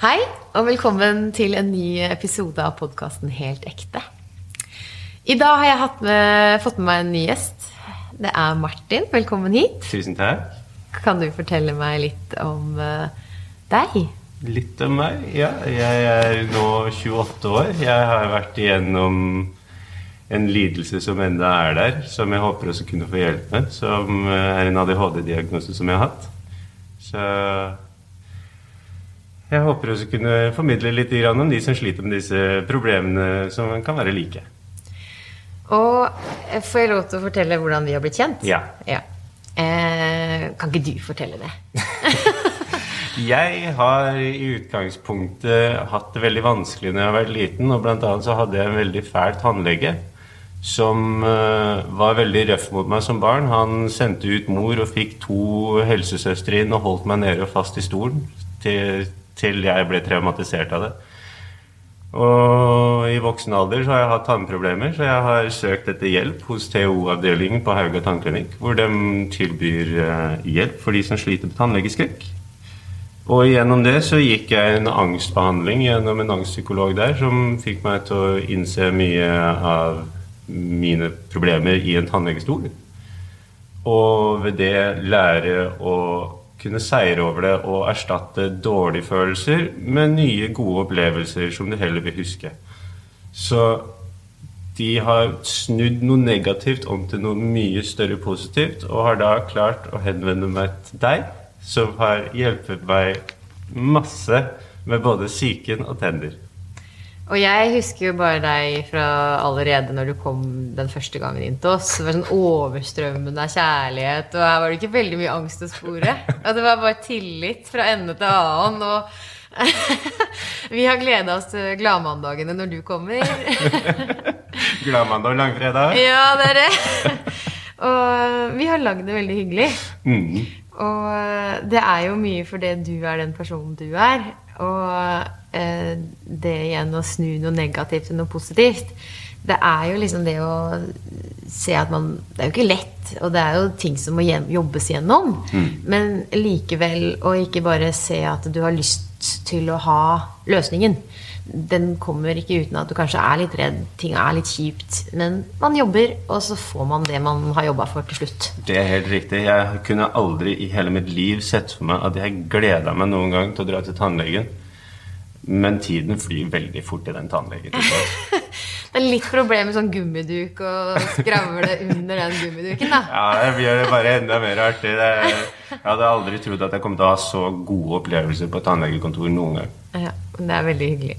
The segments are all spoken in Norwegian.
Hei, og velkommen til en ny episode av podkasten Helt ekte. I dag har jeg med, fått med meg en ny gjest. Det er Martin. Velkommen hit. Tusen takk. Kan du fortelle meg litt om uh, deg? Litt om meg? Ja. Jeg er nå 28 år. Jeg har vært igjennom en lidelse som enda er der, som jeg håper også kunne få hjelp med. Som eh, er en ADHD-diagnose som jeg har hatt. Så jeg håper også kunne formidle litt om de som sliter med disse problemene som kan være like. Og eh, får jeg lov til å fortelle hvordan vi har blitt kjent? Ja. ja. Eh, kan ikke du fortelle det? jeg har i utgangspunktet hatt det veldig vanskelig når jeg har vært liten. Og blant annet så hadde jeg en veldig fæl tannlege som uh, var veldig røff mot meg som barn. Han sendte ut mor og fikk to helsesøstre inn og holdt meg nede og fast i stolen til, til, jeg ble traumatisert av det. Og i voksen alder så har jeg hatt tannproblemer, så jeg har søkt etter hjelp hos TO-avdelingen på Hauga tannklinikk, hvor de tilbyr uh, hjelp for de som sliter med tannlegeskrekk. Og gjennom det så gikk jeg en angstbehandling gjennom en angstpsykolog der, som fikk meg til å innse mye av mine problemer i en tannlegestol. Og ved det lære å kunne seire over det og erstatte dårlige følelser med nye, gode opplevelser som du heller vil huske. Så de har snudd noe negativt om til noe mye større positivt, og har da klart å henvende meg til deg, som har hjulpet meg masse med både psyken og tenner. Og jeg husker jo bare deg fra allerede når du kom den første gangen inn til oss. Det var sånn overstrømmende av kjærlighet, og her var det ikke veldig mye angst å spore. Og det var bare tillit fra ende til annen. Og vi har gleda oss til gladmandagene når du kommer. Gladmandag og langfredag? Ja, det er det. Og vi har lagd det veldig hyggelig. Mm. Og det er jo mye fordi du er den personen du er. Og det igjen å snu noe negativt til noe positivt. Det er jo liksom det å se at man Det er jo ikke lett, og det er jo ting som må jobbes gjennom. Mm. Men likevel å ikke bare se at du har lyst til å ha løsningen. Den kommer ikke uten at du kanskje er litt redd, ting er litt kjipt. Men man jobber, og så får man det man har jobba for til slutt. Det er helt riktig. Jeg kunne aldri i hele mitt liv sett for meg at jeg gleda meg noen gang til å dra til tannlegen. Men tiden flyr veldig fort i den tannlegen. det er litt problem med sånn gummiduk og skravle under den gummiduken, da. Ja, det det bare enda mer artig. Jeg hadde aldri trodd at jeg kom til å ha så gode opplevelser på tannlegekontor noen gang. Ja, det er veldig hyggelig.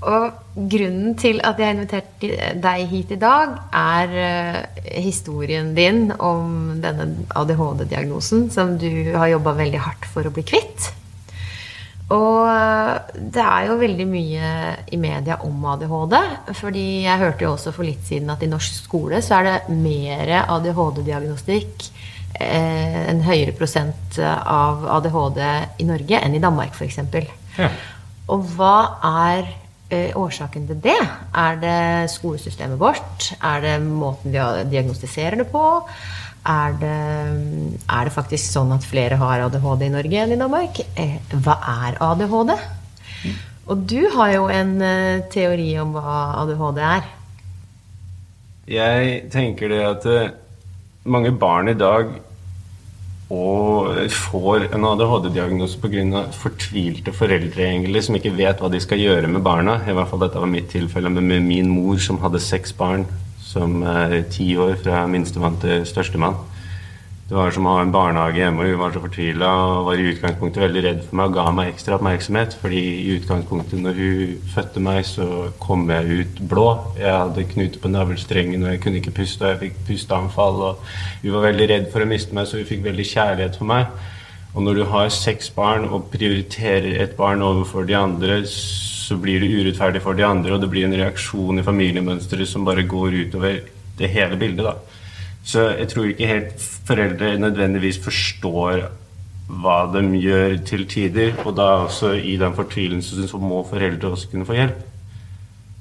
Og grunnen til at jeg har invitert deg hit i dag, er uh, historien din om denne ADHD-diagnosen som du har jobba veldig hardt for å bli kvitt. Og uh, det er jo veldig mye i media om ADHD. fordi jeg hørte jo også for litt siden at i norsk skole så er det mer ADHD-diagnostikk, uh, en høyere prosent av ADHD i Norge enn i Danmark f.eks. Ja. Og hva er eh, årsaken til det? Er det skolesystemet vårt? Er det måten vi diagnostiserer det på? Er det, er det, faktisk sånn at flere har ADHD i Norge enn i Danmark? Eh, hva er ADHD? Og du har jo en eh, teori om hva ADHD er. Jeg tenker det at eh, mange barn i dag og får en ADHD-diagnose pga. fortvilte foreldre egentlig, som ikke vet hva de skal gjøre med barna. I hvert fall Dette var mitt tilfelle med min mor, som hadde seks barn, som er ti år fra minstemann til størstemann. Det var som å ha en barnehage hjemme, og hun var så fortvila og var i utgangspunktet veldig redd for meg og ga meg ekstra oppmerksomhet. fordi i utgangspunktet når hun fødte meg, så kom jeg ut blå. Jeg hadde knuter på navlestrengen, og jeg kunne ikke puste, og jeg fikk pusteanfall. Og hun var veldig redd for å miste meg, så hun fikk veldig kjærlighet for meg. Og når du har seks barn og prioriterer et barn overfor de andre, så blir det urettferdig for de andre, og det blir en reaksjon i familiemønsteret som bare går utover det hele bildet. da. Så jeg tror ikke helt foreldre nødvendigvis forstår hva de gjør til tider. Og da også i den fortvilelsen så må foreldre også kunne få hjelp.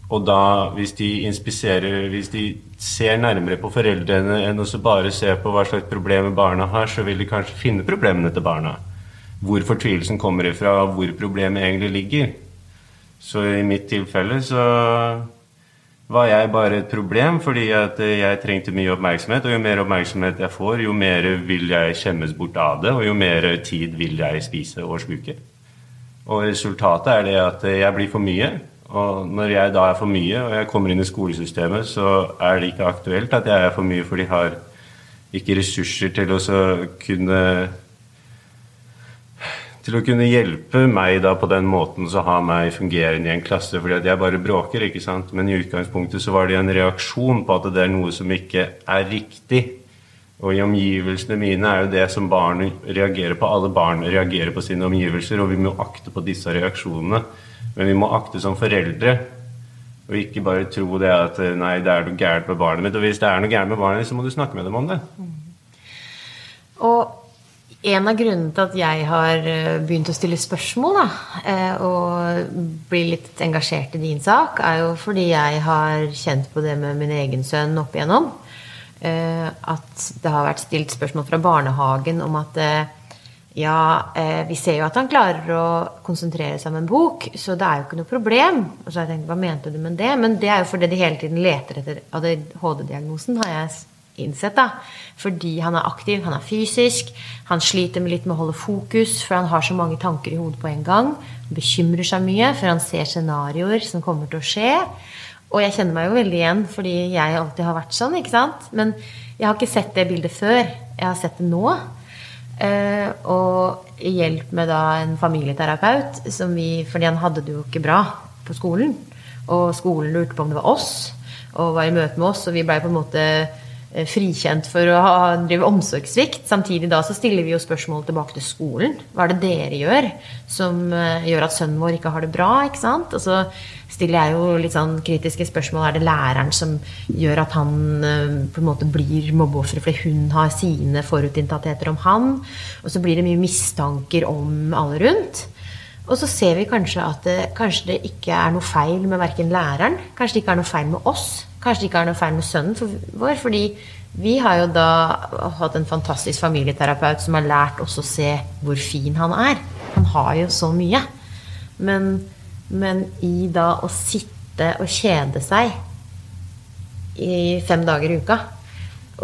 Og da, hvis de inspiserer, hvis de ser nærmere på foreldrene enn å bare se på hva slags problemer barna har, så vil de kanskje finne problemene til barna. hvor fortvilelsen kommer ifra, hvor problemet egentlig ligger. Så i mitt tilfelle så var jeg bare et problem fordi at jeg trengte mye oppmerksomhet. Og jo mer oppmerksomhet jeg får, jo mer vil jeg skjemmes bort av det, og jo mer tid vil jeg spise og sluke. Og resultatet er det at jeg blir for mye. Og når jeg da er for mye, og jeg kommer inn i skolesystemet, så er det ikke aktuelt at jeg er for mye, for de har ikke ressurser til å kunne til å kunne hjelpe meg da på den måten så ha meg fungerende i en klasse. fordi at jeg bare bråker, ikke sant. Men i utgangspunktet så var det en reaksjon på at det er noe som ikke er riktig. Og i omgivelsene mine er jo det som barn reagerer på. Alle barn reagerer på sine omgivelser, og vi må akte på disse reaksjonene. Men vi må akte som foreldre. Og ikke bare tro det at nei, det er noe gærent med barnet mitt. Og hvis det er noe gærent med barnet ditt, så må du snakke med dem om det. Mm. Og en av grunnene til at jeg har eh, begynt å stille spørsmål da, eh, og bli litt engasjert i din sak, er jo fordi jeg har kjent på det med min egen sønn opp igjennom. Eh, at det har vært stilt spørsmål fra barnehagen om at ja, vi ser jo at han klarer å konsentrere seg om en bok, så det er jo ikke noe problem. Og så har jeg tenkt, hva mente du med det? Men det er jo fordi de hele tiden leter etter ADHD-diagnosen, har jeg innsett. da. Fordi han er aktiv, han er fysisk. Han sliter litt med å holde fokus, for han har så mange tanker i hodet på en gang. Han bekymrer seg mye, for han ser scenarioer som kommer til å skje. Og jeg kjenner meg jo veldig igjen, fordi jeg alltid har vært sånn. ikke sant? Men jeg har ikke sett det bildet før. Jeg har sett det nå. Uh, og i hjelp med da en familieterapeut, vi, fordi han hadde det jo ikke bra på skolen. Og skolen lurte på om det var oss, og var i møte med oss, og vi blei på en måte Eh, frikjent for å ha, drive omsorgssvikt. Samtidig da så stiller vi jo spørsmål tilbake til skolen. Hva er det dere gjør som uh, gjør at sønnen vår ikke har det bra? ikke sant? Og så stiller jeg jo litt sånn kritiske spørsmål. Er det læreren som gjør at han uh, på en måte blir mobbeoffer fordi hun har sine forutinntattheter om han? Og så blir det mye mistanker om alle rundt. Og så ser vi kanskje at det, kanskje det ikke er noe feil med verken læreren, kanskje det ikke er noe feil med oss. Kanskje ikke er noe feil med sønnen vår. fordi vi har jo da hatt en fantastisk familieterapeut som har lært oss å se hvor fin han er. Han har jo så mye. Men, men i da å sitte og kjede seg i fem dager i uka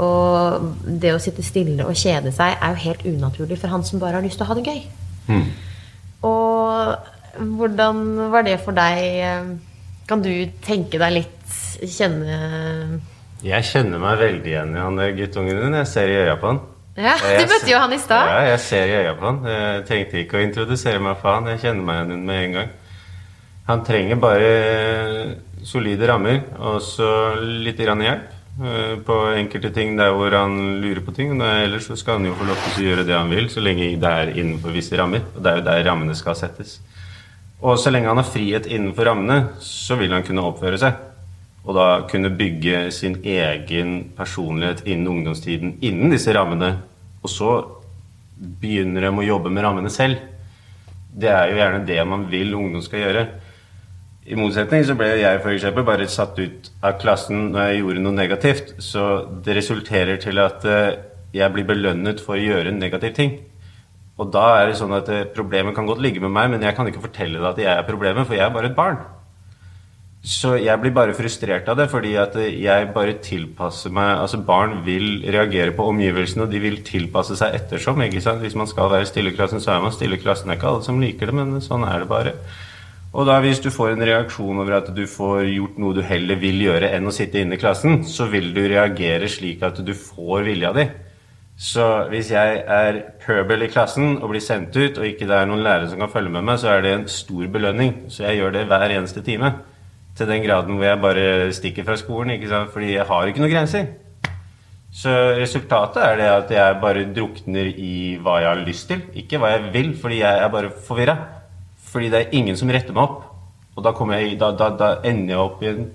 Og det å sitte stille og kjede seg er jo helt unaturlig for han som bare har lyst til å ha det gøy. Mm. Og hvordan var det for deg? Kan du tenke deg litt kjenne Jeg kjenner meg veldig igjen i han guttungen din. Jeg ser i øya på han. Ja, Du møtte jo han i stad. Ja, jeg ser i øya på han. Jeg tenkte ikke å introdusere meg for han. Jeg kjenner meg igjen med en gang. Han trenger bare solide rammer og så litt hjelp eh, på enkelte ting der hvor han lurer på ting. Ellers så skal han jo få lov til å gjøre det han vil, så lenge det er innenfor visse rammer. Og det er jo der rammene skal settes. Og så lenge han har frihet innenfor rammene, så vil han kunne oppføre seg og da kunne bygge sin egen personlighet innen ungdomstiden innen disse rammene, og så begynner de å jobbe med rammene selv. Det er jo gjerne det man vil ungdom skal gjøre. I motsetning så ble jeg f.eks. bare satt ut av klassen når jeg gjorde noe negativt. Så det resulterer til at eh, jeg blir belønnet for å gjøre en negativ ting. Og da er det sånn at eh, problemet kan godt ligge med meg, men jeg kan ikke fortelle deg at jeg er problemet, for jeg er bare et barn. Så jeg blir bare frustrert av det, fordi at jeg bare tilpasser meg Altså, barn vil reagere på omgivelsene, og de vil tilpasse seg ettersom. ikke sant? Hvis man skal være stille i klassen, så er man stille i klassen. Det er ikke alle som liker det, men sånn er det bare. Og da hvis du får en reaksjon over at du får gjort noe du heller vil gjøre enn å sitte inne i klassen, så vil du reagere slik at du får vilja di. Så hvis jeg er pøbel i klassen og blir sendt ut, og ikke det er noen lærere som kan følge med meg, så er det en stor belønning. Så jeg gjør det hver eneste time. Til den graden hvor jeg bare stikker fra skolen. ikke sant? Fordi jeg har ikke noen grenser. Så resultatet er det at jeg bare drukner i hva jeg har lyst til. Ikke hva jeg vil, fordi jeg er bare forvirra. Fordi det er ingen som retter meg opp. Og da, jeg, da, da, da ender jeg opp i en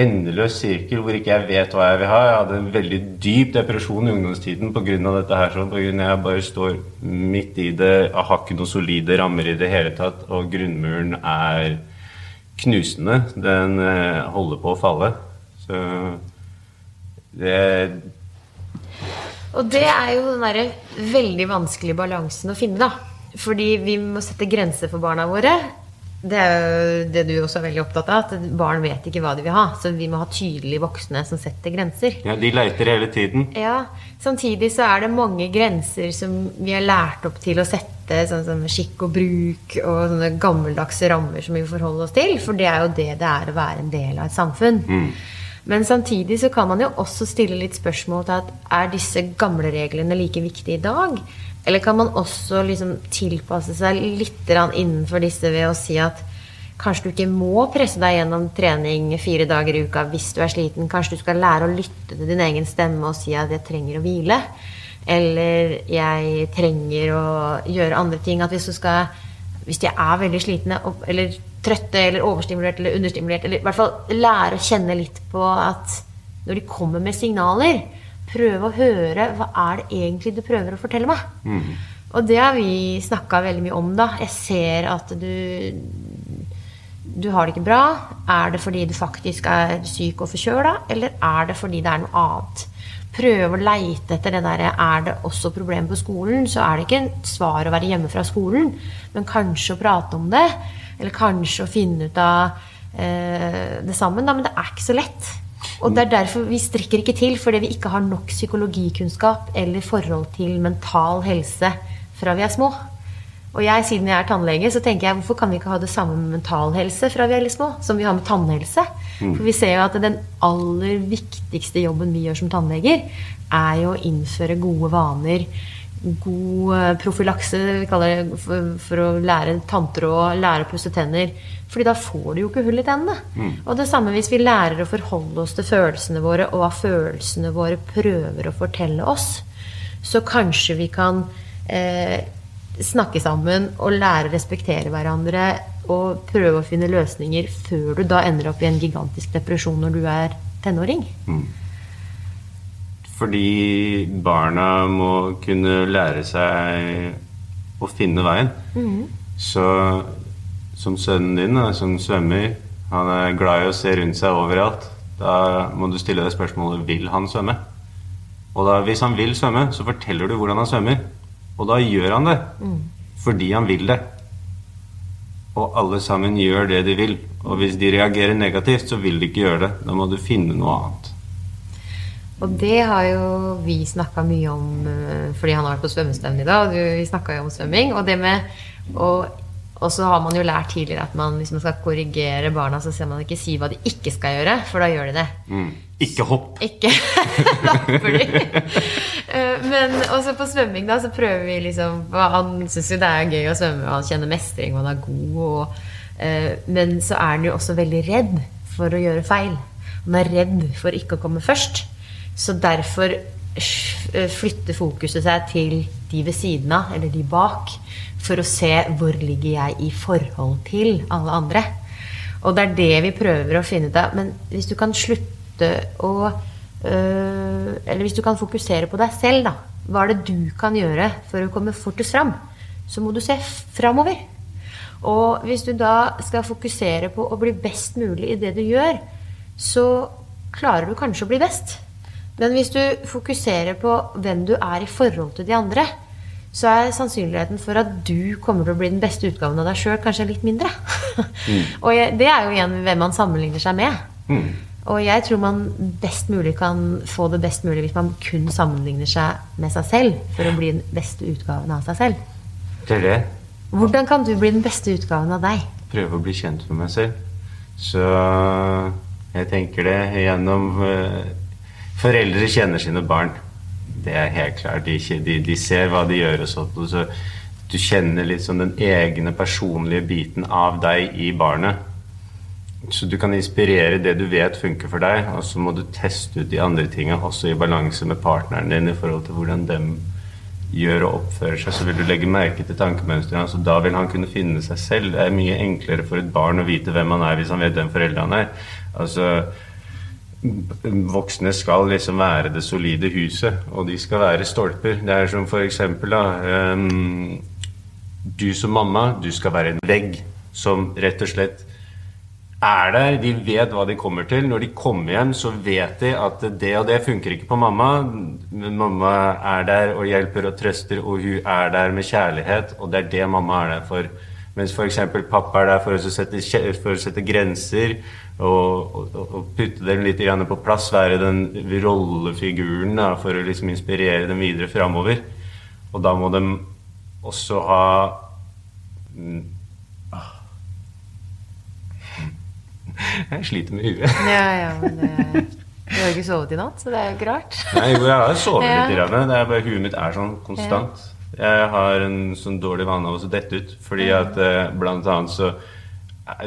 endeløs sirkel hvor ikke jeg vet hva jeg vil ha. Jeg hadde en veldig dyp depresjon i ungdomstiden pga. dette her. Sånn, på grunn av jeg bare står midt i det. Jeg har ikke noen solide rammer i det hele tatt. Og grunnmuren er knusende. Den eh, holder på å falle. Så det Og det er jo den derre veldig vanskelige balansen å finne, da. Fordi vi må sette grenser for barna våre. Det er jo det du også er veldig opptatt av, at barn vet ikke hva de vil ha. Så vi må ha tydelige voksne som setter grenser. Ja, De leiter hele tiden. Ja, Samtidig så er det mange grenser som vi er lært opp til å sette, sånn som skikk og bruk og sånne gammeldagse rammer som vi forholder oss til. For det er jo det det er å være en del av et samfunn. Men samtidig så kan man jo også stille litt spørsmål til at er disse gamle reglene like viktige i dag? Eller kan man også liksom tilpasse seg litt innenfor disse ved å si at kanskje du ikke må presse deg gjennom trening fire dager i uka hvis du er sliten. Kanskje du skal lære å lytte til din egen stemme og si at 'jeg trenger å hvile'. Eller 'jeg trenger å gjøre andre ting'. At hvis du skal Hvis de er veldig slitne eller trøtte eller overstimulert eller understimulert, eller i hvert fall lære å kjenne litt på at når de kommer med signaler, prøve å høre hva er det egentlig du prøver å fortelle meg. Og det har vi snakka veldig mye om, da. Jeg ser at du du har det ikke bra. Er det fordi du faktisk er syk og forkjøla, eller er det fordi det er noe annet? Prøve å leite etter det derre Er det også problemer på skolen, så er det ikke et svar å være hjemme fra skolen, men kanskje å prate om det. Eller kanskje å finne ut av eh, det sammen. Da, men det er ikke så lett. Og det er derfor vi strekker ikke til, fordi vi ikke har nok psykologikunnskap eller forhold til mental helse fra vi er små. Og jeg, siden jeg er tannlege, så tenker jeg hvorfor kan vi ikke ha det samme med mental helse fra vi er litt små, som vi har med tannhelse? For vi ser jo at den aller viktigste jobben vi gjør som tannleger, er jo å innføre gode vaner. God eh, profylakse, vi kaller det for, for å lære tanntråd, lære å pusse tenner. Fordi da får du jo ikke hull i tennene. Og det samme hvis vi lærer å forholde oss til følelsene våre, og hva følelsene våre prøver å fortelle oss, så kanskje vi kan eh, snakke sammen og lære å respektere hverandre og prøve å finne løsninger før du da ender opp i en gigantisk depresjon når du er tenåring. Fordi barna må kunne lære seg å finne veien. Så som sønnen din, da, som svømmer, han er glad i å se rundt seg overalt. Da må du stille deg spørsmålet vil han svømme. Og da, hvis han vil svømme, så forteller du hvordan han svømmer. Og da gjør han det. Fordi han vil det. Og alle sammen gjør det de vil. Og hvis de reagerer negativt, så vil de ikke gjøre det. Da må du finne noe annet. Og det har jo vi snakka mye om eh, fordi han har vært på svømmestevne i dag. og Vi snakka jo om svømming. Og det med å og så har man jo lært tidligere at man, hvis man skal korrigere barna, så skal man ikke si hva de ikke skal gjøre, for da gjør de det. Mm. Ikke hopp. Ikke lapper de. Eh, Men også på svømming, da, så prøver vi liksom Han syns jo det er gøy å svømme, og han kjenner mestring, og han er god, og, eh, Men så er han jo også veldig redd for å gjøre feil. Han er redd for ikke å komme først. Så derfor eh, flytter fokuset seg til de ved siden av, eller de bak, for å se hvor ligger jeg i forhold til alle andre. Og det er det vi prøver å finne ut av. Men hvis du kan slutte å øh, Eller hvis du kan fokusere på deg selv, da. Hva er det du kan gjøre for å komme fortest fram? Så må du se framover. Og hvis du da skal fokusere på å bli best mulig i det du gjør, så klarer du kanskje å bli best. Men hvis du fokuserer på hvem du er i forhold til de andre, så er sannsynligheten for at du kommer til å bli den beste utgaven av deg sjøl, kanskje litt mindre. og det er jo igjen hvem man sammenligner seg med. Mm. Og jeg tror man best mulig kan få det best mulig hvis man kun sammenligner seg med seg selv for å bli den beste utgaven av seg selv. Det er det. Hvordan kan du bli den beste utgaven av deg? Prøve å bli kjent med meg selv. Så jeg tenker det gjennom eh, Foreldre kjenner sine barn. Det er helt klart. De, de, de ser hva de gjør og sånt. Så du kjenner litt sånn den egne personlige biten av deg i barnet. Så du kan inspirere det du vet funker for deg, og så må du teste ut de andre tingene også i balanse med partneren din i forhold til hvordan dem gjør og oppfører seg, så vil du legge merke til tankemønsteret hans, og da vil han kunne finne seg selv. Det er mye enklere for et barn å vite hvem han er, hvis han vet hvem foreldrene er. Altså, voksne skal liksom være det solide huset, og de skal være stolper. Det er som for eksempel da, um, du som mamma, du skal være en vegg som rett og slett er der, de vet hva de kommer til. Når de kommer hjem, så vet de at det og det funker ikke på mamma. Men mamma er der og hjelper og trøster, og hun er der med kjærlighet. Og det er det mamma er der for. Mens f.eks. pappa er der for å sette, for å sette grenser og, og, putte dem litt på plass. Være den rollefiguren da, for å liksom inspirere dem videre framover. Og da må de også ha mm, Jeg sliter med huet. Ja, ja, men det, Du har ikke sovet i natt, så det er jo ikke rart. Nei, jeg har sovet ja. Det er bare Huet mitt er sånn konstant. Jeg har en sånn dårlig vane av å dette ut. Fordi at eh, blant annet så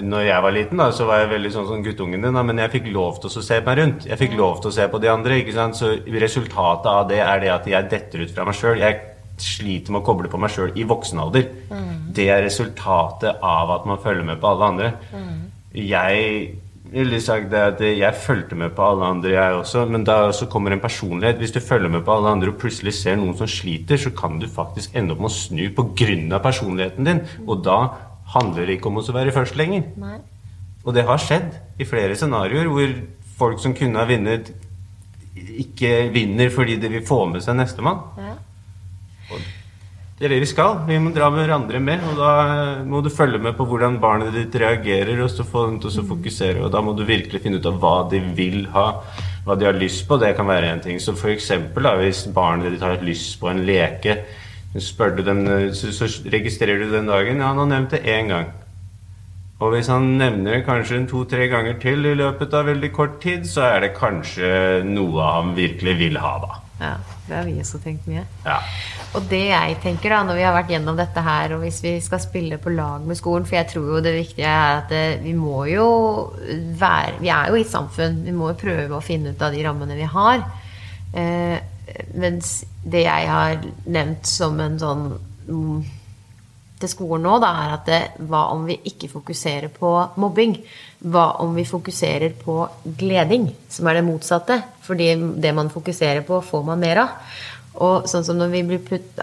når jeg var liten, da, så var jeg veldig sånn som guttungen din. Da, men jeg fikk lov til å se meg rundt. Jeg fikk lov til å se på de andre. ikke sant? Så resultatet av det er det at jeg detter ut fra meg sjøl. Jeg sliter med å koble på meg sjøl i voksen alder. Mm. Det er resultatet av at man følger med på alle andre. Mm jeg ville sagt det at jeg fulgte med på alle andre, jeg også. Men da også kommer en personlighet. Hvis du følger med på alle andre og plutselig ser noen som sliter, så kan du faktisk ende opp med å snu pga. personligheten din. Og da handler ikke om å være først lenger. Nei. Og det har skjedd i flere scenarioer hvor folk som kunne ha vunnet, ikke vinner fordi de vil få med seg nestemann. Ja. Det er det vi skal. Vi må dra hverandre med. Og da må du følge med på hvordan barnet ditt reagerer, og så få dem til å fokusere. Og da må du virkelig finne ut av hva de vil ha, hva de har lyst på. Det kan være en ting. Så for eksempel, da, hvis barnet ditt har lyst på en leke, spør du dem, så, så registrerer du den dagen. Ja, han har nevnt det én gang. Og hvis han nevner kanskje to-tre ganger til i løpet av veldig kort tid, så er det kanskje noe han virkelig vil ha, da. Ja, det har vi også tenkt mye. Ja. Og det jeg tenker da, når vi har vært gjennom dette her, og hvis vi skal spille på lag med skolen For jeg tror jo det viktige er at vi må jo være Vi er jo i et samfunn. Vi må jo prøve å finne ut av de rammene vi har. Eh, mens det jeg har nevnt som en sånn mm, til skolen nå, da, er at det, hva om vi ikke fokuserer på mobbing? Hva om vi fokuserer på gleding, som er det motsatte? Fordi det man fokuserer på, får man mer av. Og sånn som når vi blir putt,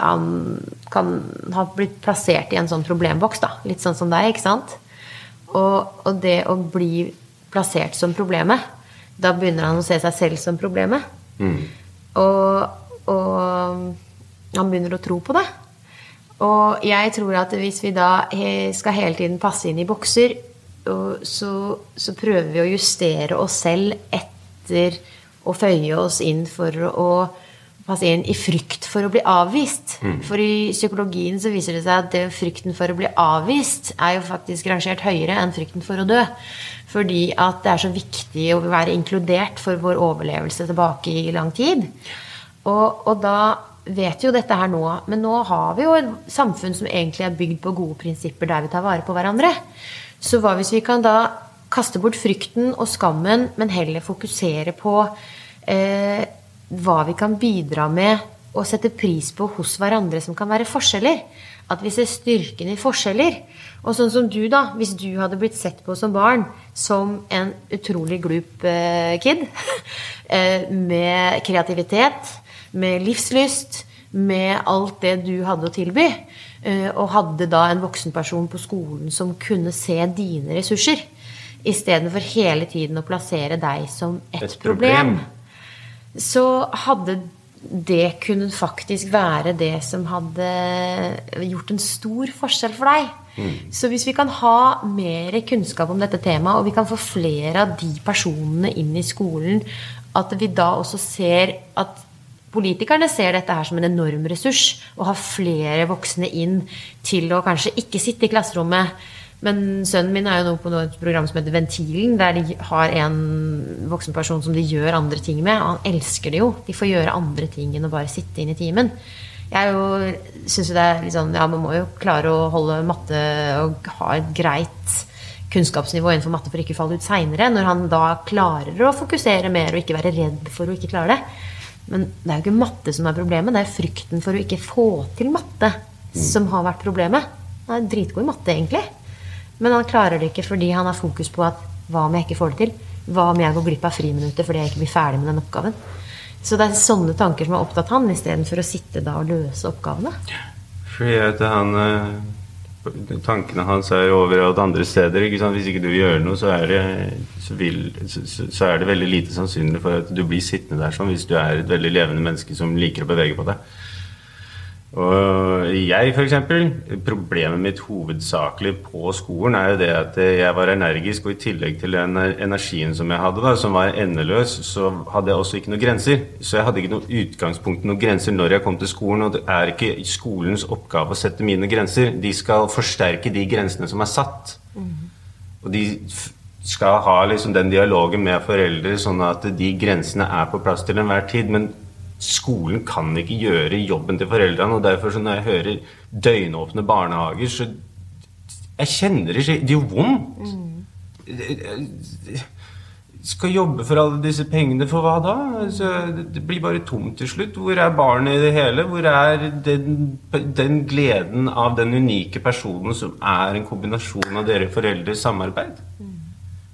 kan ha blitt plassert i en sånn problemboks, da. Litt sånn som deg, ikke sant? Og, og, det å bli plassert som problemet, da begynner han å se seg selv som problemet. Mm. Og, og han begynner å tro på det. Og jeg tror at hvis vi da skal hele tiden passe inn i bokser, så, så prøver vi å justere oss selv etter å føye oss inn for å passe inn i frykt for å bli avvist. Mm. For i psykologien så viser det seg at det, frykten for å bli avvist er jo faktisk rangert høyere enn frykten for å dø. Fordi at det er så viktig å være inkludert for vår overlevelse tilbake i lang tid. Og, og da vet jo dette her nå, men nå har vi jo et samfunn som egentlig er bygd på gode prinsipper der vi tar vare på hverandre. Så hva hvis vi kan da kaste bort frykten og skammen, men heller fokusere på eh, hva vi kan bidra med og sette pris på hos hverandre som kan være forskjeller. At vi ser styrken i forskjeller. Og sånn som du, da. Hvis du hadde blitt sett på som barn som en utrolig glup eh, kid eh, med kreativitet med livslyst, med alt det du hadde å tilby. Eh, og hadde da en voksenperson på skolen som kunne se dine ressurser. Istedenfor hele tiden å plassere deg som et, et problem. problem. Så hadde det kunne faktisk være det som hadde gjort en stor forskjell for deg. Mm. Så hvis vi kan ha mer kunnskap om dette temaet, og vi kan få flere av de personene inn i skolen, at vi da også ser at Politikerne ser dette her som en enorm ressurs å ha flere voksne inn til å kanskje ikke sitte i klasserommet. Men sønnen min er jo nå på et program som heter Ventilen, der de har en voksen person som de gjør andre ting med. Og han elsker det jo. De får gjøre andre ting enn å bare sitte inn i timen. Jeg syns jo det er litt sånn Ja, man må jo klare å holde matte og ha et greit kunnskapsnivå innenfor matte for å ikke falle ut seinere. Når han da klarer å fokusere mer og ikke være redd for å ikke klare det. Men det er jo ikke matte som er problemet, det er frykten for å ikke få til matte som har vært problemet. Han er dritgod i matte, egentlig. Men han klarer det ikke fordi han har fokus på at hva om jeg ikke får det til? Hva om jeg går glipp av friminuttet fordi jeg ikke blir ferdig med den oppgaven? Så det er sånne tanker som har opptatt han, istedenfor å sitte da og løse oppgavene. Fordi at han, eh, Tankene hans er overalt andre steder. Ikke sant? Hvis ikke du vil gjøre noe, så er, det, så, vil, så, så er det veldig lite sannsynlig for at du blir sittende der sånn hvis du er et veldig levende menneske som liker å bevege på deg. Og jeg, f.eks. Problemet mitt hovedsakelig på skolen er jo det at jeg var energisk, og i tillegg til den energien som jeg hadde, da, som var endeløs, så hadde jeg også ikke noen grenser. Så jeg hadde ikke noe utgangspunkt, noen grenser når jeg kom til skolen. Og det er ikke skolens oppgave å sette mine grenser. De skal forsterke de grensene som er satt. Mm. Og de skal ha liksom den dialogen med foreldre, sånn at de grensene er på plass til enhver tid. men skolen kan ikke gjøre jobben til foreldrene. Og derfor, når jeg hører døgnåpne barnehager, så Jeg kjenner det Det gjør vondt. Mm. Skal jobbe for alle disse pengene, for hva da? Altså, det blir bare tomt til slutt. Hvor er barnet i det hele? Hvor er den, den gleden av den unike personen som er en kombinasjon av dere foreldres samarbeid? Mm.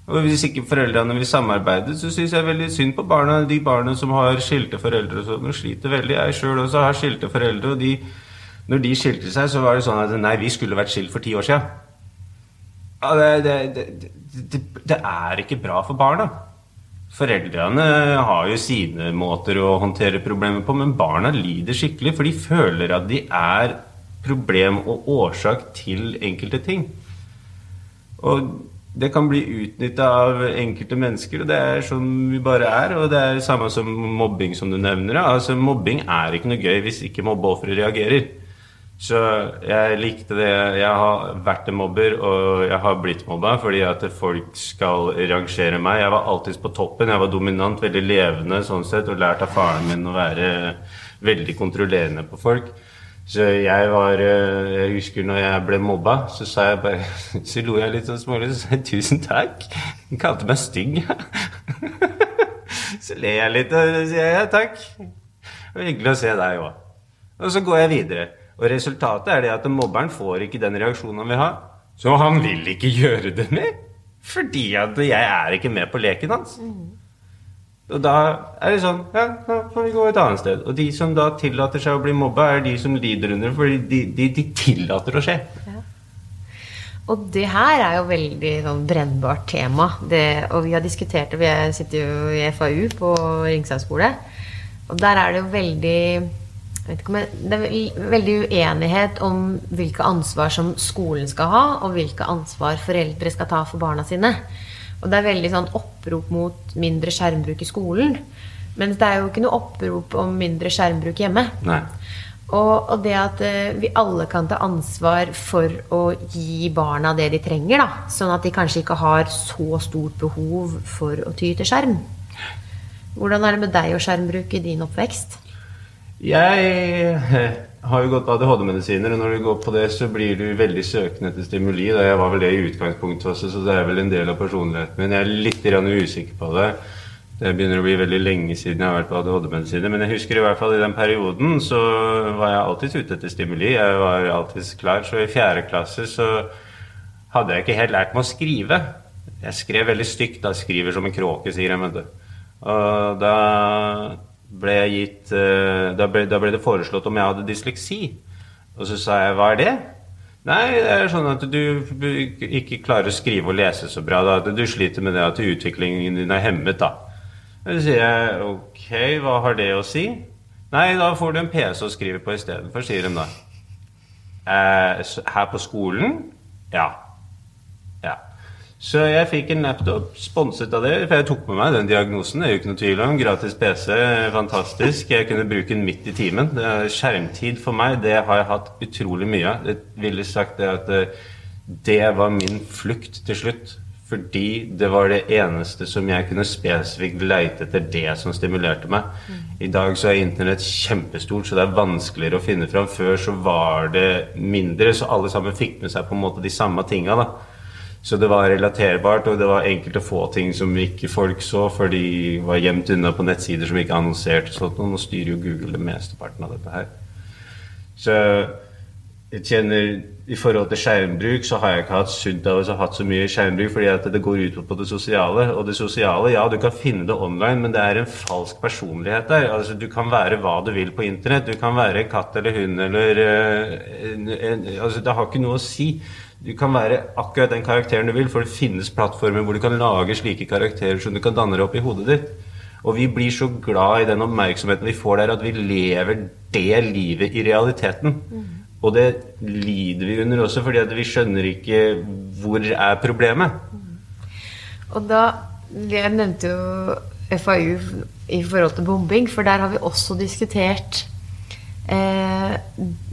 Og hvis ikke foreldrene vil samarbeide, så syns jeg veldig synd på barna. De barna som har skilte foreldre og sånn, sliter veldig. Jeg sjøl også har skilte foreldre, og de, når de skilte seg, så var det sånn at nei, vi skulle vært skilt for ti år siden. Ja, det, det, det, det er ikke bra for barna. Foreldrene har jo sine måter å håndtere problemer på, men barna lider skikkelig, for de føler at de er problem og årsak til enkelte ting. Og det kan bli utnytta av enkelte mennesker, og det er sånn vi bare er. Og det er det samme som mobbing, som du nevner. Altså, mobbing er ikke noe gøy hvis ikke mobbeofre reagerer. Så jeg likte det. Jeg har vært en mobber, og jeg har blitt mobba fordi at folk skal rangere meg. Jeg var alltid på toppen. Jeg var dominant, veldig levende sånn sett, og lært av faren min å være veldig kontrollerende på folk. Så jeg var eh, Jeg husker når jeg ble mobba, så sa jeg bare Så lo jeg litt sånn smålig og sa tusen takk. Han kalte meg stygg. så ler jeg litt og sier ja, takk. Det var hyggelig å se deg òg. Og så går jeg videre. Og resultatet er det at mobberen får ikke den reaksjonen han vil ha. Så han vil ikke gjøre det mer. Fordi at jeg er ikke med på leken hans. Og da er det sånn Ja, da får vi gå et annet sted. Og de som da tillater seg å bli mobba, er de som lider under det, fordi de, de, de, tillater å skje. Ja. Og det her er jo veldig sånn brennbart tema. Det, og vi har diskutert det. Vi sitter jo i FAU på Ringsand skole. Og der er det jo veldig jeg, Det er veldig uenighet om hvilke ansvar som skolen skal ha, og hvilke ansvar foreldre skal ta for barna sine. Og det er veldig sånn opprop mot mindre skjermbruk i skolen. Mens det er jo ikke noe opprop om mindre skjermbruk hjemme. Nei. Og, og, det at uh, vi alle kan ta ansvar for å gi barna det de trenger, da. Sånn at de kanskje ikke har så stort behov for å ty til skjerm. Hvordan er det med deg og skjermbruk i din oppvekst? Jeg har jo gått ADHD-medisiner, og når du går på det, så blir du veldig søkende etter stimuli. Da jeg var vel det i utgangspunktet også, så det er vel en del av personligheten min. Jeg er litt usikker på det. Det begynner å bli veldig lenge siden jeg har vært på ADHD-medisiner. Men jeg husker i hvert fall i den perioden så var jeg alltid ute etter stimuli. Jeg var alltid klar. Så i fjerde klasse så hadde jeg ikke helt lært meg å skrive. Jeg skrev veldig stygt. da Skriver som en kråke, sier jeg. Og da ble jeg gitt eh, da ble, da ble, det foreslått om jeg hadde dysleksi. Og så sa jeg hva er det? Nei, det er sånn at du ikke klarer å skrive og lese så bra. Da. Du sliter med det at utviklingen din er hemmet. da. Så sier jeg ok, hva har det å si? Nei, da får du en PC å skrive på istedenfor, sier de da. Eh, her på skolen? Ja. Så jeg fikk en laptop sponset av det, for jeg tok med meg den diagnosen. Det er jo ikke noe tvil om. Gratis PC, fantastisk. Jeg kunne bruke den midt i timen. Skjermtid for meg, det har jeg hatt utrolig mye av. Jeg ville sagt det at eh, det var min flukt til slutt. Fordi det var det eneste som jeg kunne spesifikt leite etter det som stimulerte meg. Mm. I dag så er internett kjempestort, så det er vanskeligere å finne fram. Før så var det mindre, så alle sammen fikk med seg på en måte de samme tinga. da. Så det var relaterbart, og det var enkelt å få ting som ikke folk så, for de var gjemt unna på nettsider som ikke annonserte. sånt, og Nå styrer jo Google det mesteparten av dette her. Så jeg kjenner I forhold til skjermbruk så har jeg ikke hatt sunt av å ha hatt så mye skjermbruk fordi at det går ut på det sosiale. Og det sosiale, ja, du kan finne det online, men det er en falsk personlighet der. Altså, Du kan være hva du vil på internett. Du kan være katt eller hund eller uh, en, en, altså, Det har ikke noe å si. Du kan være akkurat den karakteren du vil, for det finnes plattformer hvor du kan lage slike karakterer som du kan danne deg opp i hodet ditt. Og vi blir så glad i den oppmerksomheten vi får der, at vi lever det livet i realiteten. Mm. Og det lider vi under også, fordi vi skjønner ikke hvor er problemet. Og da Jeg nevnte jo FAU i forhold til bombing, for der har vi også diskutert eh,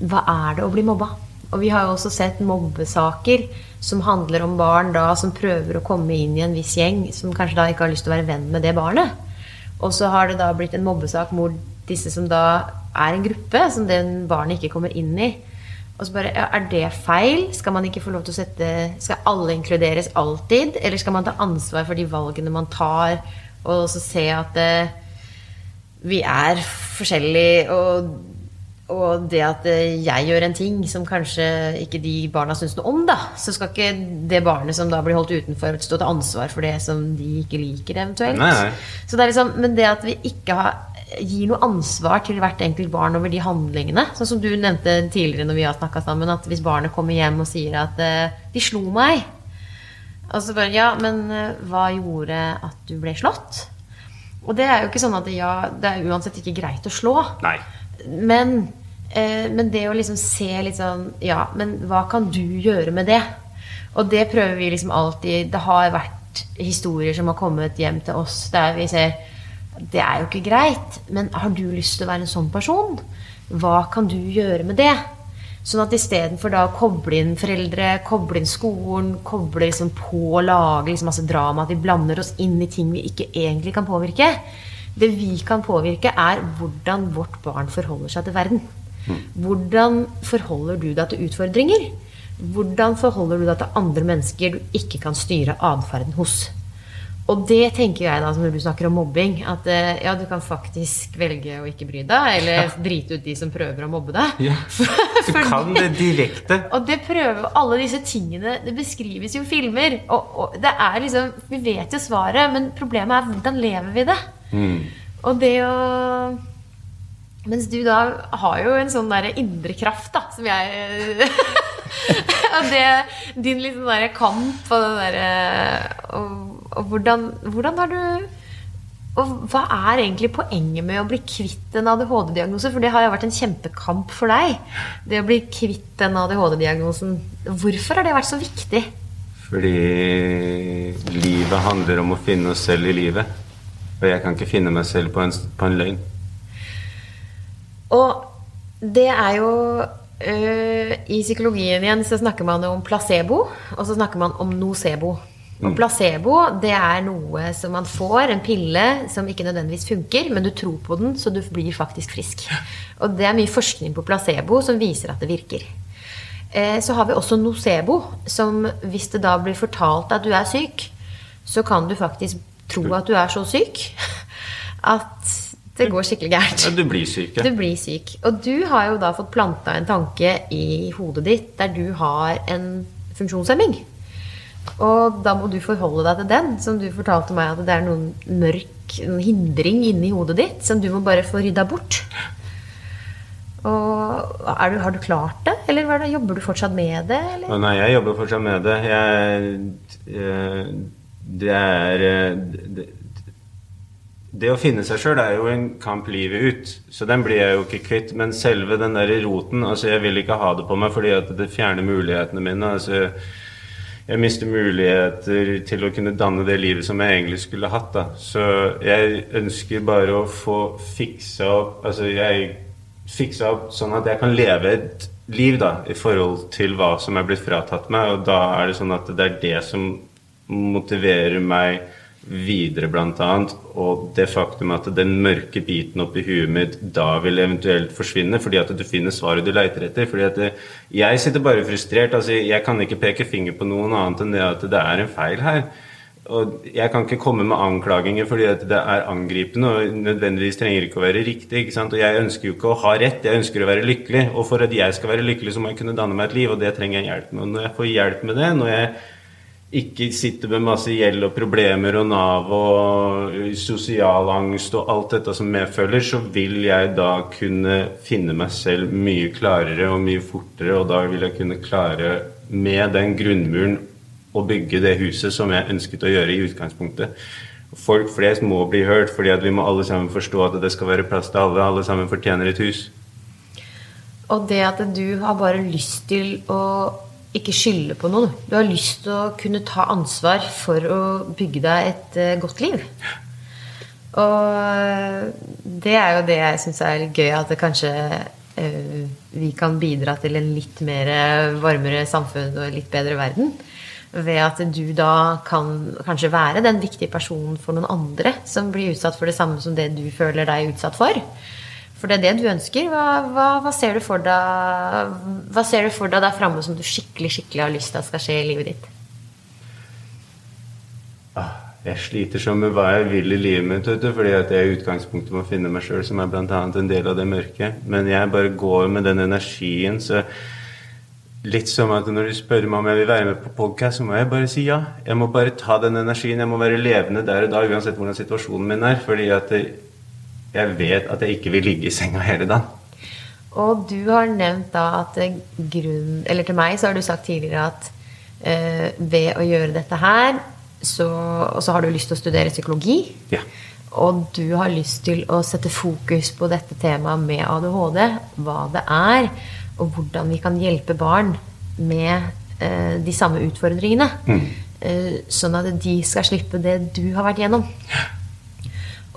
hva er det å bli mobba? Og vi har jo også sett mobbesaker som handler om barn da som prøver å komme inn i en viss gjeng, som kanskje da ikke har lyst til å være venn med det barnet. Og så har det da blitt en mobbesak hvor disse som da er en gruppe som den barnet ikke kommer inn i, og så bare, ja, Er det feil? Skal man ikke få lov til å sette Skal alle inkluderes alltid? Eller skal man ta ansvar for de valgene man tar, og så se at eh, vi er forskjellige, og, og, det at eh, jeg gjør en ting som kanskje ikke de barna syns noe om, da, så skal ikke det barnet som da blir holdt utenfor, stå til ansvar for det som de ikke liker, eventuelt. Nei, nei. Så det er liksom, men det at vi ikke har gir noe ansvar til hvert enkelt barn over de handlingene. Sånn som du nevnte tidligere når vi har snakka sammen, at hvis barnet kommer hjem og sier at uh, 'de slo meg', og så bare Ja, men uh, hva gjorde at du ble slått? Og det er jo ikke sånn at ja, det er uansett ikke greit å slå. Nei. Men, eh, men det å liksom se litt sånn Ja, men hva kan du gjøre med det? Og det prøver vi liksom alltid Det har vært historier som har kommet hjem til oss der vi ser det er jo ikke greit. Men har du lyst til å være en sånn person? Hva kan du gjøre med det? Sånn at istedenfor da å koble inn foreldre, koble inn skolen, koble liksom på og lage liksom masse drama, at vi blander oss inn i ting vi ikke egentlig kan påvirke Det vi kan påvirke, er hvordan vårt barn forholder seg til verden. Hvordan forholder du deg til utfordringer? Hvordan forholder du deg til andre mennesker du ikke kan styre atferden hos? Og det tenker jeg da, når du snakker om mobbing, at eh, ja, du kan faktisk velge å ikke bry deg, eller ja. drite ut de som prøver å mobbe deg. Ja, Du kan det direkte. og det prøver Alle disse tingene Det beskrives jo i filmer. Og, og, det er liksom Vi vet jo svaret, men problemet er hvordan lever vi det? Mm. Og det å Mens du da har jo en sånn derre indre kraft, da, som jeg Og det Din liksom derre kamp og den derre og hvordan, hvordan har du og hva er egentlig poenget med å bli kvitt en ADHD-diagnose? For det har jo vært en kjempekamp for deg. Det å bli kvitt den ADHD-diagnosen. Hvorfor har det vært så viktig? Fordi livet handler om å finne oss selv i livet. Og jeg kan ikke finne meg selv på en, på en løgn. Og det er jo øh, I psykologien igjen så snakker man om placebo, og så snakker man om nocebo. Og mm. placebo det er noe som man får, en pille som ikke nødvendigvis funker, men du tror på den, så du blir faktisk frisk. Og det er mye forskning på placebo som viser at det virker. Eh, så har vi også nocebo, som hvis det da blir fortalt at du er syk, så kan du faktisk tro at du er så syk at det går skikkelig gærent. Du blir syk. Ja. Du blir syk. Og du har jo da fått planta en tanke i hodet ditt der du har en funksjonshemming. Og da må du forholde deg til den, som du fortalte meg at det er noen mørk noen hindring inni hodet ditt som du må bare få rydda bort. Og du, Har du klart det, eller det, jobber du fortsatt med det? Eller? Nei, jeg jobber fortsatt med det. Jeg, jeg, det er det, det å finne seg sjøl er jo en kamp livet ut, så den blir jeg jo ikke kvitt. Men selve den der roten altså Jeg vil ikke ha det på meg fordi at det fjerner mulighetene mine. altså jeg mister muligheter til å kunne danne det livet som jeg egentlig skulle hatt. da. Så jeg ønsker bare å få fiksa opp Altså jeg fiksa opp sånn at jeg kan leve et liv da, i forhold til hva som er blitt fratatt meg. Og da er det sånn at det er det som motiverer meg videre, bl.a. Og det faktum at den mørke biten oppi huet mitt da vil eventuelt forsvinne fordi at du finner svaret du leiter etter. fordi at det, jeg sitter bare frustrert. altså Jeg kan ikke peke finger på noen annet enn det at det er en feil her. Og jeg kan ikke komme med anklaginger fordi at det er angripende og nødvendigvis trenger ikke å være riktig. ikke sant? Og jeg ønsker jo ikke å ha rett, jeg ønsker å være lykkelig. Og for at jeg skal være lykkelig, så må jeg kunne danne meg et liv, og det trenger jeg hjelp med. Og når jeg får hjelp med det, når jeg ikke sitter med masse gjeld og problemer og Nav og sosial angst og alt dette som medfølger, så vil jeg da kunne finne meg selv mye klarere og mye fortere, og da vil jeg kunne klare med den grunnmuren å bygge det huset som jeg ønsket å gjøre i utgangspunktet. Folk flest må bli hørt, fordi vi må alle sammen forstå at det skal være plass til alle. Alle sammen fortjener et hus. Og det at du har bare lyst til å ikke skylde på noen. Du har lyst til å kunne ta ansvar for å bygge deg et uh, godt liv. Og eh, det er jo det jeg syns er gøy, at det kanskje uh, vi kan bidra til en litt mer varmere samfunn og en litt bedre verden. Ved at du da kan kanskje være den viktige personen for noen andre som blir utsatt for det samme som det du føler deg utsatt for. For det er det du ønsker. Hva, hva, hva, ser, du for deg, hva ser du for deg der framme som du skikkelig skikkelig har lyst til at skal skje i livet ditt? Ah, jeg sliter sånn med hva jeg vil i livet mitt, vet du, fordi at jeg i utgangspunktet må finne meg sjøl, som er bl.a. en del av det mørket. Men jeg bare går med den energien. så Litt som at når du spør meg om jeg vil være med på podkast, så må jeg bare si ja. Jeg må bare ta den energien. Jeg må være levende der og da, uansett hvordan situasjonen min er. fordi at jeg vet at jeg ikke vil ligge i senga hele dagen. Og du har nevnt da at grunn Eller til meg så har du sagt tidligere at eh, ved å gjøre dette her, så, og så har du lyst til å studere psykologi. Ja. Og du har lyst til å sette fokus på dette temaet med ADHD. Hva det er, og hvordan vi kan hjelpe barn med eh, de samme utfordringene. Mm. Eh, sånn at de skal slippe det du har vært gjennom.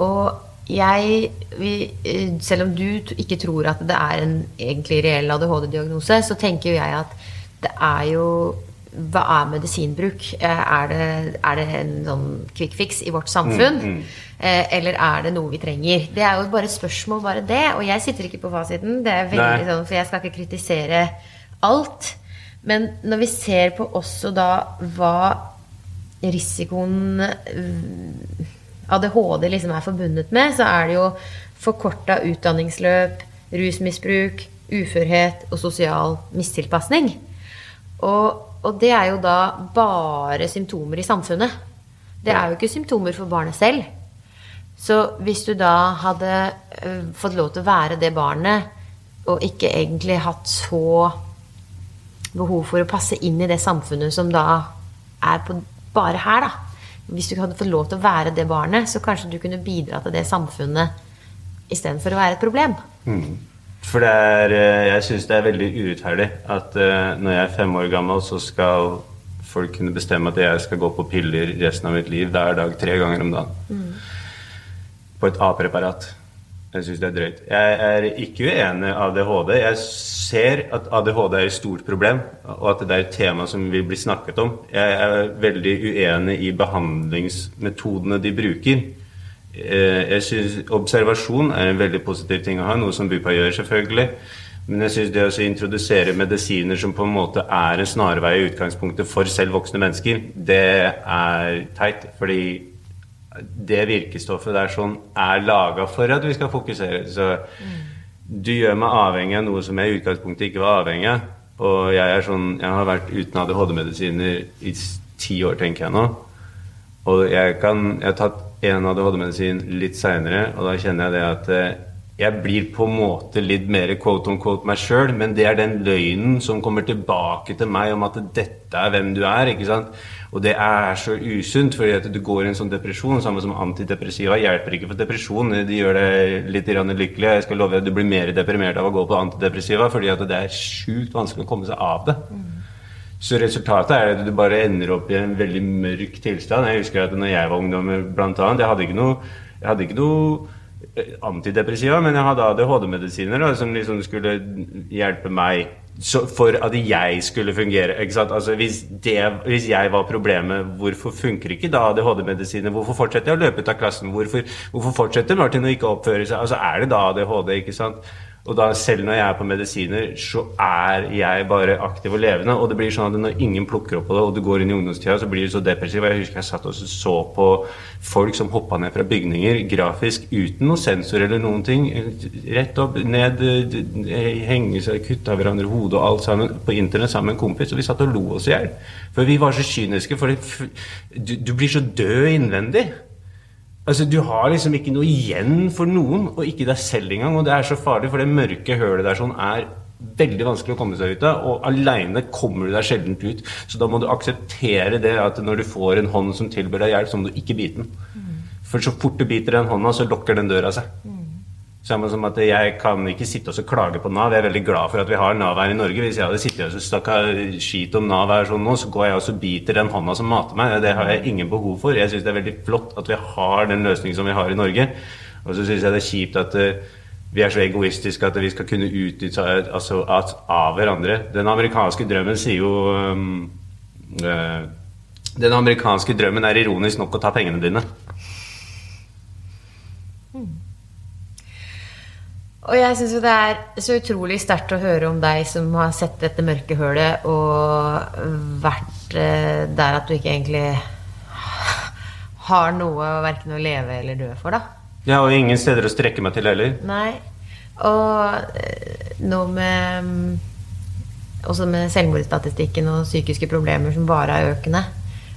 Og jeg, vi, selv om du ikke tror at det er en egentlig reell ADHD-diagnose, så tenker jeg at det er jo Hva er medisinbruk? Eh, er det, er det en sånn quick fix i vårt samfunn? Mm, mm. Eh, eller er det noe vi trenger? Det er jo bare et spørsmål, bare det. Og jeg sitter ikke på fasiten, det er veldig sånn, for jeg skal ikke kritisere alt. Men når vi ser på også da hva risikoen ADHD liksom er forbundet med, så er det jo forkorta utdanningsløp, rusmisbruk, uførhet og sosial mistilpasning. Og, og, det er jo da bare symptomer i samfunnet. Det er jo ikke symptomer for barnet selv. Så hvis du da hadde fått lov til å være det barnet, og ikke egentlig hatt så behov for å passe inn i det samfunnet som da er på, bare her, da, hvis du hadde fått lov til å være det barnet, så kanskje du kunne bidra til det samfunnet istedenfor å være et problem. Mm. For det er, eh, jeg syns det er veldig urettferdig at uh, når jeg er fem år gammel, så skal folk kunne bestemme at jeg skal gå på piller resten av mitt liv hver dag tre ganger om dagen. Mm. På et A-preparat. Jeg syns det er drøyt. Jeg er ikke uenig i ADHD. Jeg ser at ADHD er et stort problem, og at det er et tema som vil bli snakket om. Jeg er veldig uenig i behandlingsmetodene de bruker. Eh, jeg synes Observasjon er en veldig positiv ting å ha, noe som BUPA gjør, selvfølgelig. Men jeg syns det å introdusere medisiner som på en måte er en snarvei i utgangspunktet for selv voksne mennesker, det er teit. Fordi det virkestoffet der sånn er laga for at vi skal fokusere. Så du gjør meg avhengig av noe som jeg i utgangspunktet ikke var avhengig av. Og jeg sånn Jeg har vært uten ADHD-medisiner i ti år, tenker jeg nå. Og jeg, kan, jeg har tatt en ADHD-medisin litt seinere, og da kjenner jeg det at eh, jeg blir på en måte litt mer quote on quote meg sjøl, men det er den løgnen som kommer tilbake til meg om at dette er hvem du er. ikke sant? Og det er så usunt, fordi at du går i en sånn depresjon. Samme som antidepressiva hjelper ikke for depresjon. De gjør deg litt lykkelig. Jeg skal love deg at du blir mer deprimert av å gå på antidepressiva, fordi at det er sjukt vanskelig å komme seg av det. Mm. Så resultatet er at du bare ender opp i en veldig mørk tilstand. Jeg husker at når jeg var ungdom, blant annet, jeg hadde ikke noe, jeg hadde ikke noe eh, antidepressiva, men jeg hadde ADHD-medisiner som liksom skulle hjelpe meg for at jeg skulle fungere. Altså, hvis, det, hvis, jeg var problemet, hvorfor funker ikke da ADHD-medisiner? Hvorfor fortsetter jeg å løpe ut av klassen? Hvorfor, hvorfor fortsetter Martin å ikke oppføre seg? Altså, Er det da ADHD? ikke sant? Og da selv når jeg er på medisiner, så er jeg bare aktiv og levende. Og det blir sånn at når ingen plukker opp på det, og du går inn i ungdomstida, så blir du så depressiv. Jeg husker jeg satt og så på folk som hoppa ned fra bygninger grafisk uten noe sensor eller noen ting. Rett opp, ned, henge seg, kutta hverandre hodet og alt sammen på internett sammen med en kompis. Og vi satt og lo oss i hjel. For vi var så kyniske. For du, du blir så død innvendig. Altså, Du har liksom ikke noe igjen for noen, og ikke deg selv engang. Og det er så farlig, for det mørke hølet der sånn er veldig vanskelig å komme seg ut av. Og aleine kommer du deg sjelden ut. Så da må du akseptere det at når du får en hånd som tilbyr deg hjelp, så må du ikke bite den. Mm. For så fort du biter den hånda, så lukker den døra seg. Mm. Samme som at jeg kan ikke sitte og klage på Nav. Jeg er veldig glad for at vi har Nav her i Norge. Hvis jeg hadde sittet og snakka skit om Nav her sånn nå, så går jeg og biter den hånda som mater meg. Det har jeg ingen behov for. Jeg syns det er veldig flott at vi har den løsningen som vi har i Norge. Og så syns jeg det er kjipt at uh, vi er så egoistiske at vi skal kunne utnytte altså, av hverandre. Den amerikanske drømmen sier jo um, uh, Den amerikanske drømmen er ironisk nok å ta pengene dine. Og jeg syns jo det er så utrolig sterkt å høre om deg som har sett dette mørke hølet og vært eh, der at du ikke egentlig har noe verken å leve eller dø for, da. Ja, og ingen steder å strekke meg til heller. Nei. Og nå noe med mm, Også med selvmordsstatistikken og psykiske problemer som bare er økende.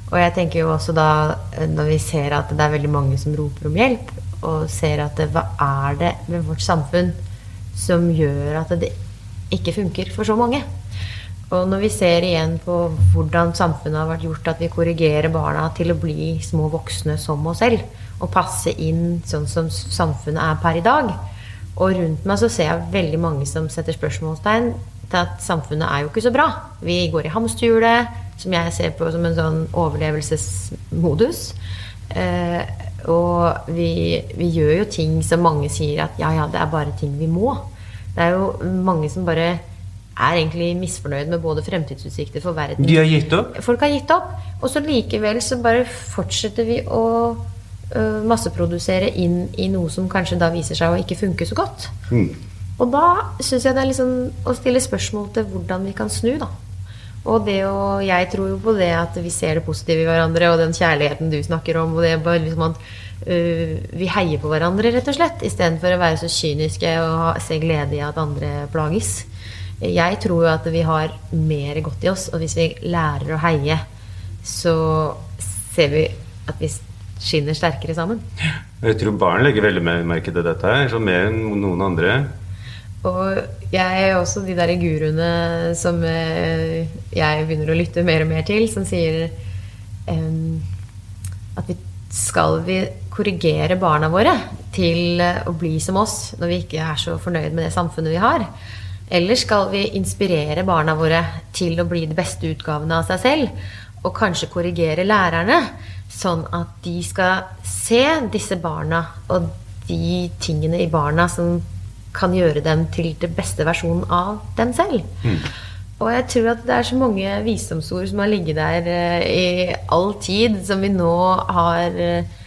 Og jeg tenker jo også da, eh, når vi ser at det er veldig mange som roper om hjelp, og ser at hva er det med vårt samfunn som gjør at det ikke funker for så mange? Og når vi ser igjen på hvordan samfunnet har vært gjort at vi korrigerer barna til å bli små voksne som oss selv, og passe inn sånn som samfunnet er per i dag Og rundt meg så ser jeg veldig mange som setter spørsmålstegn til at samfunnet er jo ikke så bra. Vi går i hamsterhjulet, som jeg ser på som en sånn overlevelsesmodus. Eh, og vi, vi, gjør jo ting som mange sier at ja, ja, det er bare ting vi må. Det er jo mange som bare er egentlig misfornøyd med både fremtidsutsikter for verden De har gitt opp? Folk har gitt opp. Og så likevel så bare fortsetter vi å uh, masseprodusere inn i noe som kanskje da viser seg å ikke funke så godt. Mm. Og da syns jeg det er liksom å stille spørsmål til hvordan vi kan snu, da. Og det å, jeg tror jo på det at vi ser det positive i hverandre, og den kjærligheten du snakker om. Og det er bare liksom at uh, vi heier på hverandre, rett og slett. Istedenfor å være så kyniske og se glede i at andre plages. Jeg tror jo at vi har mer godt i oss, og hvis vi lærer å heie, så ser vi at vi skinner sterkere sammen. Jeg tror barn legger veldig merke til dette her, så mer enn noen andre. Og jeg er også de der guruene som eh, jeg begynner å lytte mer og mer til, som sier um, at vi skal vi korrigere barna våre til å bli som oss når vi ikke er så fornøyd med det samfunnet vi har? Eller skal vi inspirere barna våre til å bli de beste utgavene av seg selv? Og kanskje korrigere lærerne, sånn at de skal se disse barna og de tingene i barna som kan gjøre dem til det beste versjonen av dem selv. Mm. Og jeg tror at det er så mange visdomsord som har ligget der uh, i all tid, som vi nå har uh,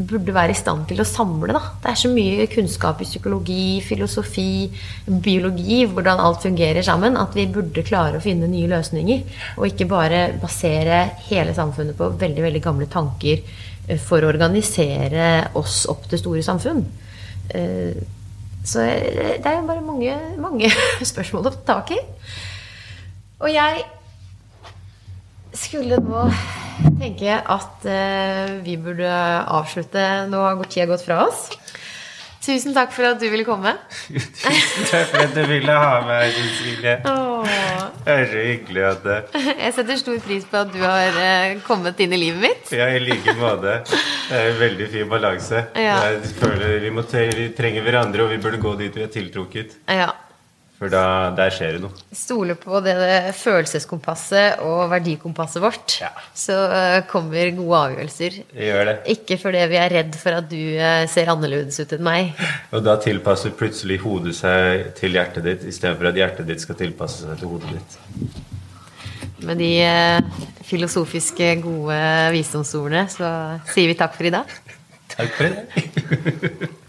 burde være i stand til å samle. Da. Det er så mye kunnskap i psykologi, filosofi, biologi, hvordan alt fungerer sammen, at vi burde klare å finne nye løsninger. Og ikke bare basere hele samfunnet på veldig, veldig gamle tanker uh, for å organisere oss opp til store samfunn. Så det er jo bare mange, mange spørsmål å ta tak i. Og jeg skulle nå tenke at uh, vi burde avslutte. Nå har tida gått fra oss. Tusen takk for at du ville komme. Tusen takk for at du ville ha meg, Cecilie. Det er så hyggelig at det Jeg setter stor pris på at du har uh, kommet inn i livet mitt. Ja, i like måte. Det er en veldig fin balanse. Ja. Jeg føler vi, må, vi trenger hverandre, og vi burde gå dit vi er tiltrukket. Ja. For da, der skjer det noe. Stole på det, det følelseskompasset og verdikompasset vårt, ja. så uh, kommer gode avgjørelser. Det gjør det. Ikke fordi vi er redd for at du uh, ser annerledes ut enn meg. Og da tilpasser plutselig hodet seg til hjertet ditt, istedenfor at hjertet ditt skal tilpasse seg til hodet ditt. Med de uh, filosofiske, gode visdomsordene så sier vi takk for i dag. takk for i dag.